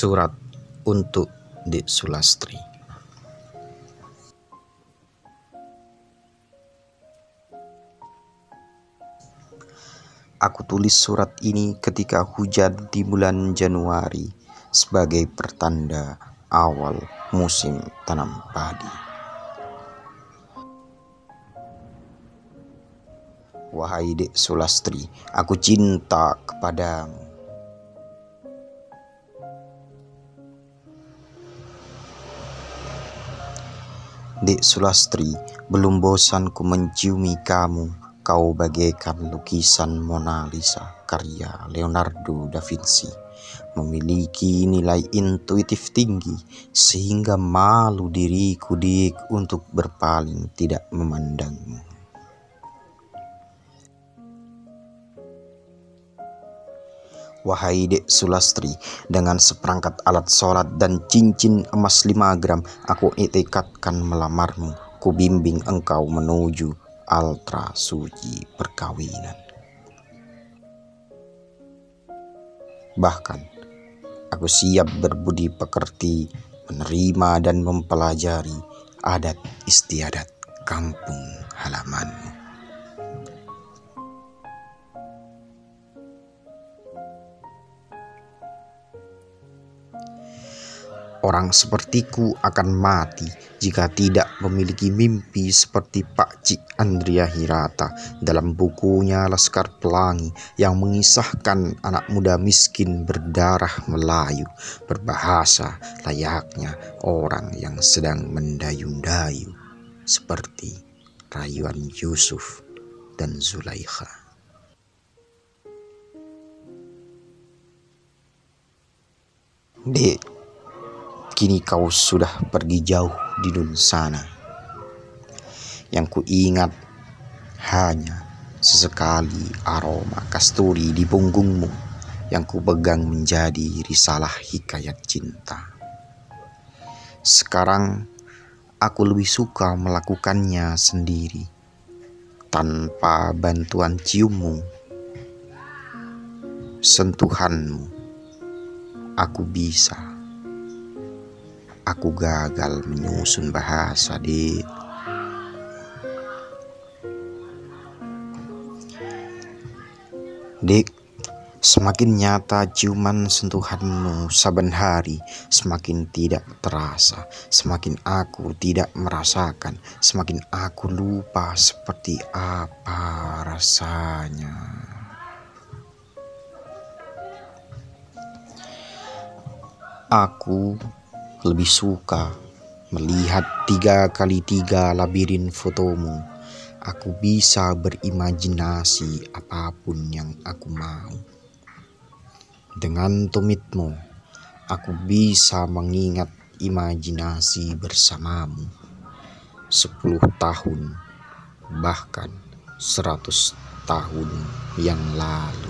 Surat untuk Dik Sulastri Aku tulis surat ini ketika hujan di bulan Januari sebagai pertanda awal musim tanam padi. Wahai Dek Sulastri, aku cinta kepadamu. Dek Sulastri, belum bosan ku menciumi kamu. Kau bagaikan lukisan Mona Lisa karya Leonardo da Vinci. Memiliki nilai intuitif tinggi sehingga malu diriku dik untuk berpaling tidak memandangmu. Wahai Dek Sulastri, dengan seperangkat alat sholat dan cincin emas 5 gram, aku itikatkan melamarmu. Ku bimbing engkau menuju altra suci perkawinan. Bahkan, aku siap berbudi pekerti, menerima dan mempelajari adat istiadat kampung halamanmu. Orang sepertiku akan mati jika tidak memiliki mimpi seperti Pak Cik Andrea Hirata dalam bukunya Laskar Pelangi yang mengisahkan anak muda miskin berdarah Melayu berbahasa layaknya orang yang sedang mendayung-dayu seperti rayuan Yusuf dan Zulaikha. Dek, Kini kau sudah pergi jauh di dunia sana. Yang kuingat hanya sesekali aroma kasturi di punggungmu yang kupegang menjadi risalah hikayat cinta. Sekarang aku lebih suka melakukannya sendiri tanpa bantuan ciummu, sentuhanmu. Aku bisa aku gagal menyusun bahasa di Dik, semakin nyata ciuman sentuhanmu saban hari, semakin tidak terasa, semakin aku tidak merasakan, semakin aku lupa seperti apa rasanya. Aku lebih suka melihat tiga kali tiga labirin fotomu. Aku bisa berimajinasi apa pun yang aku mau. Dengan tumitmu, aku bisa mengingat imajinasi bersamamu. Sepuluh tahun, bahkan seratus tahun yang lalu.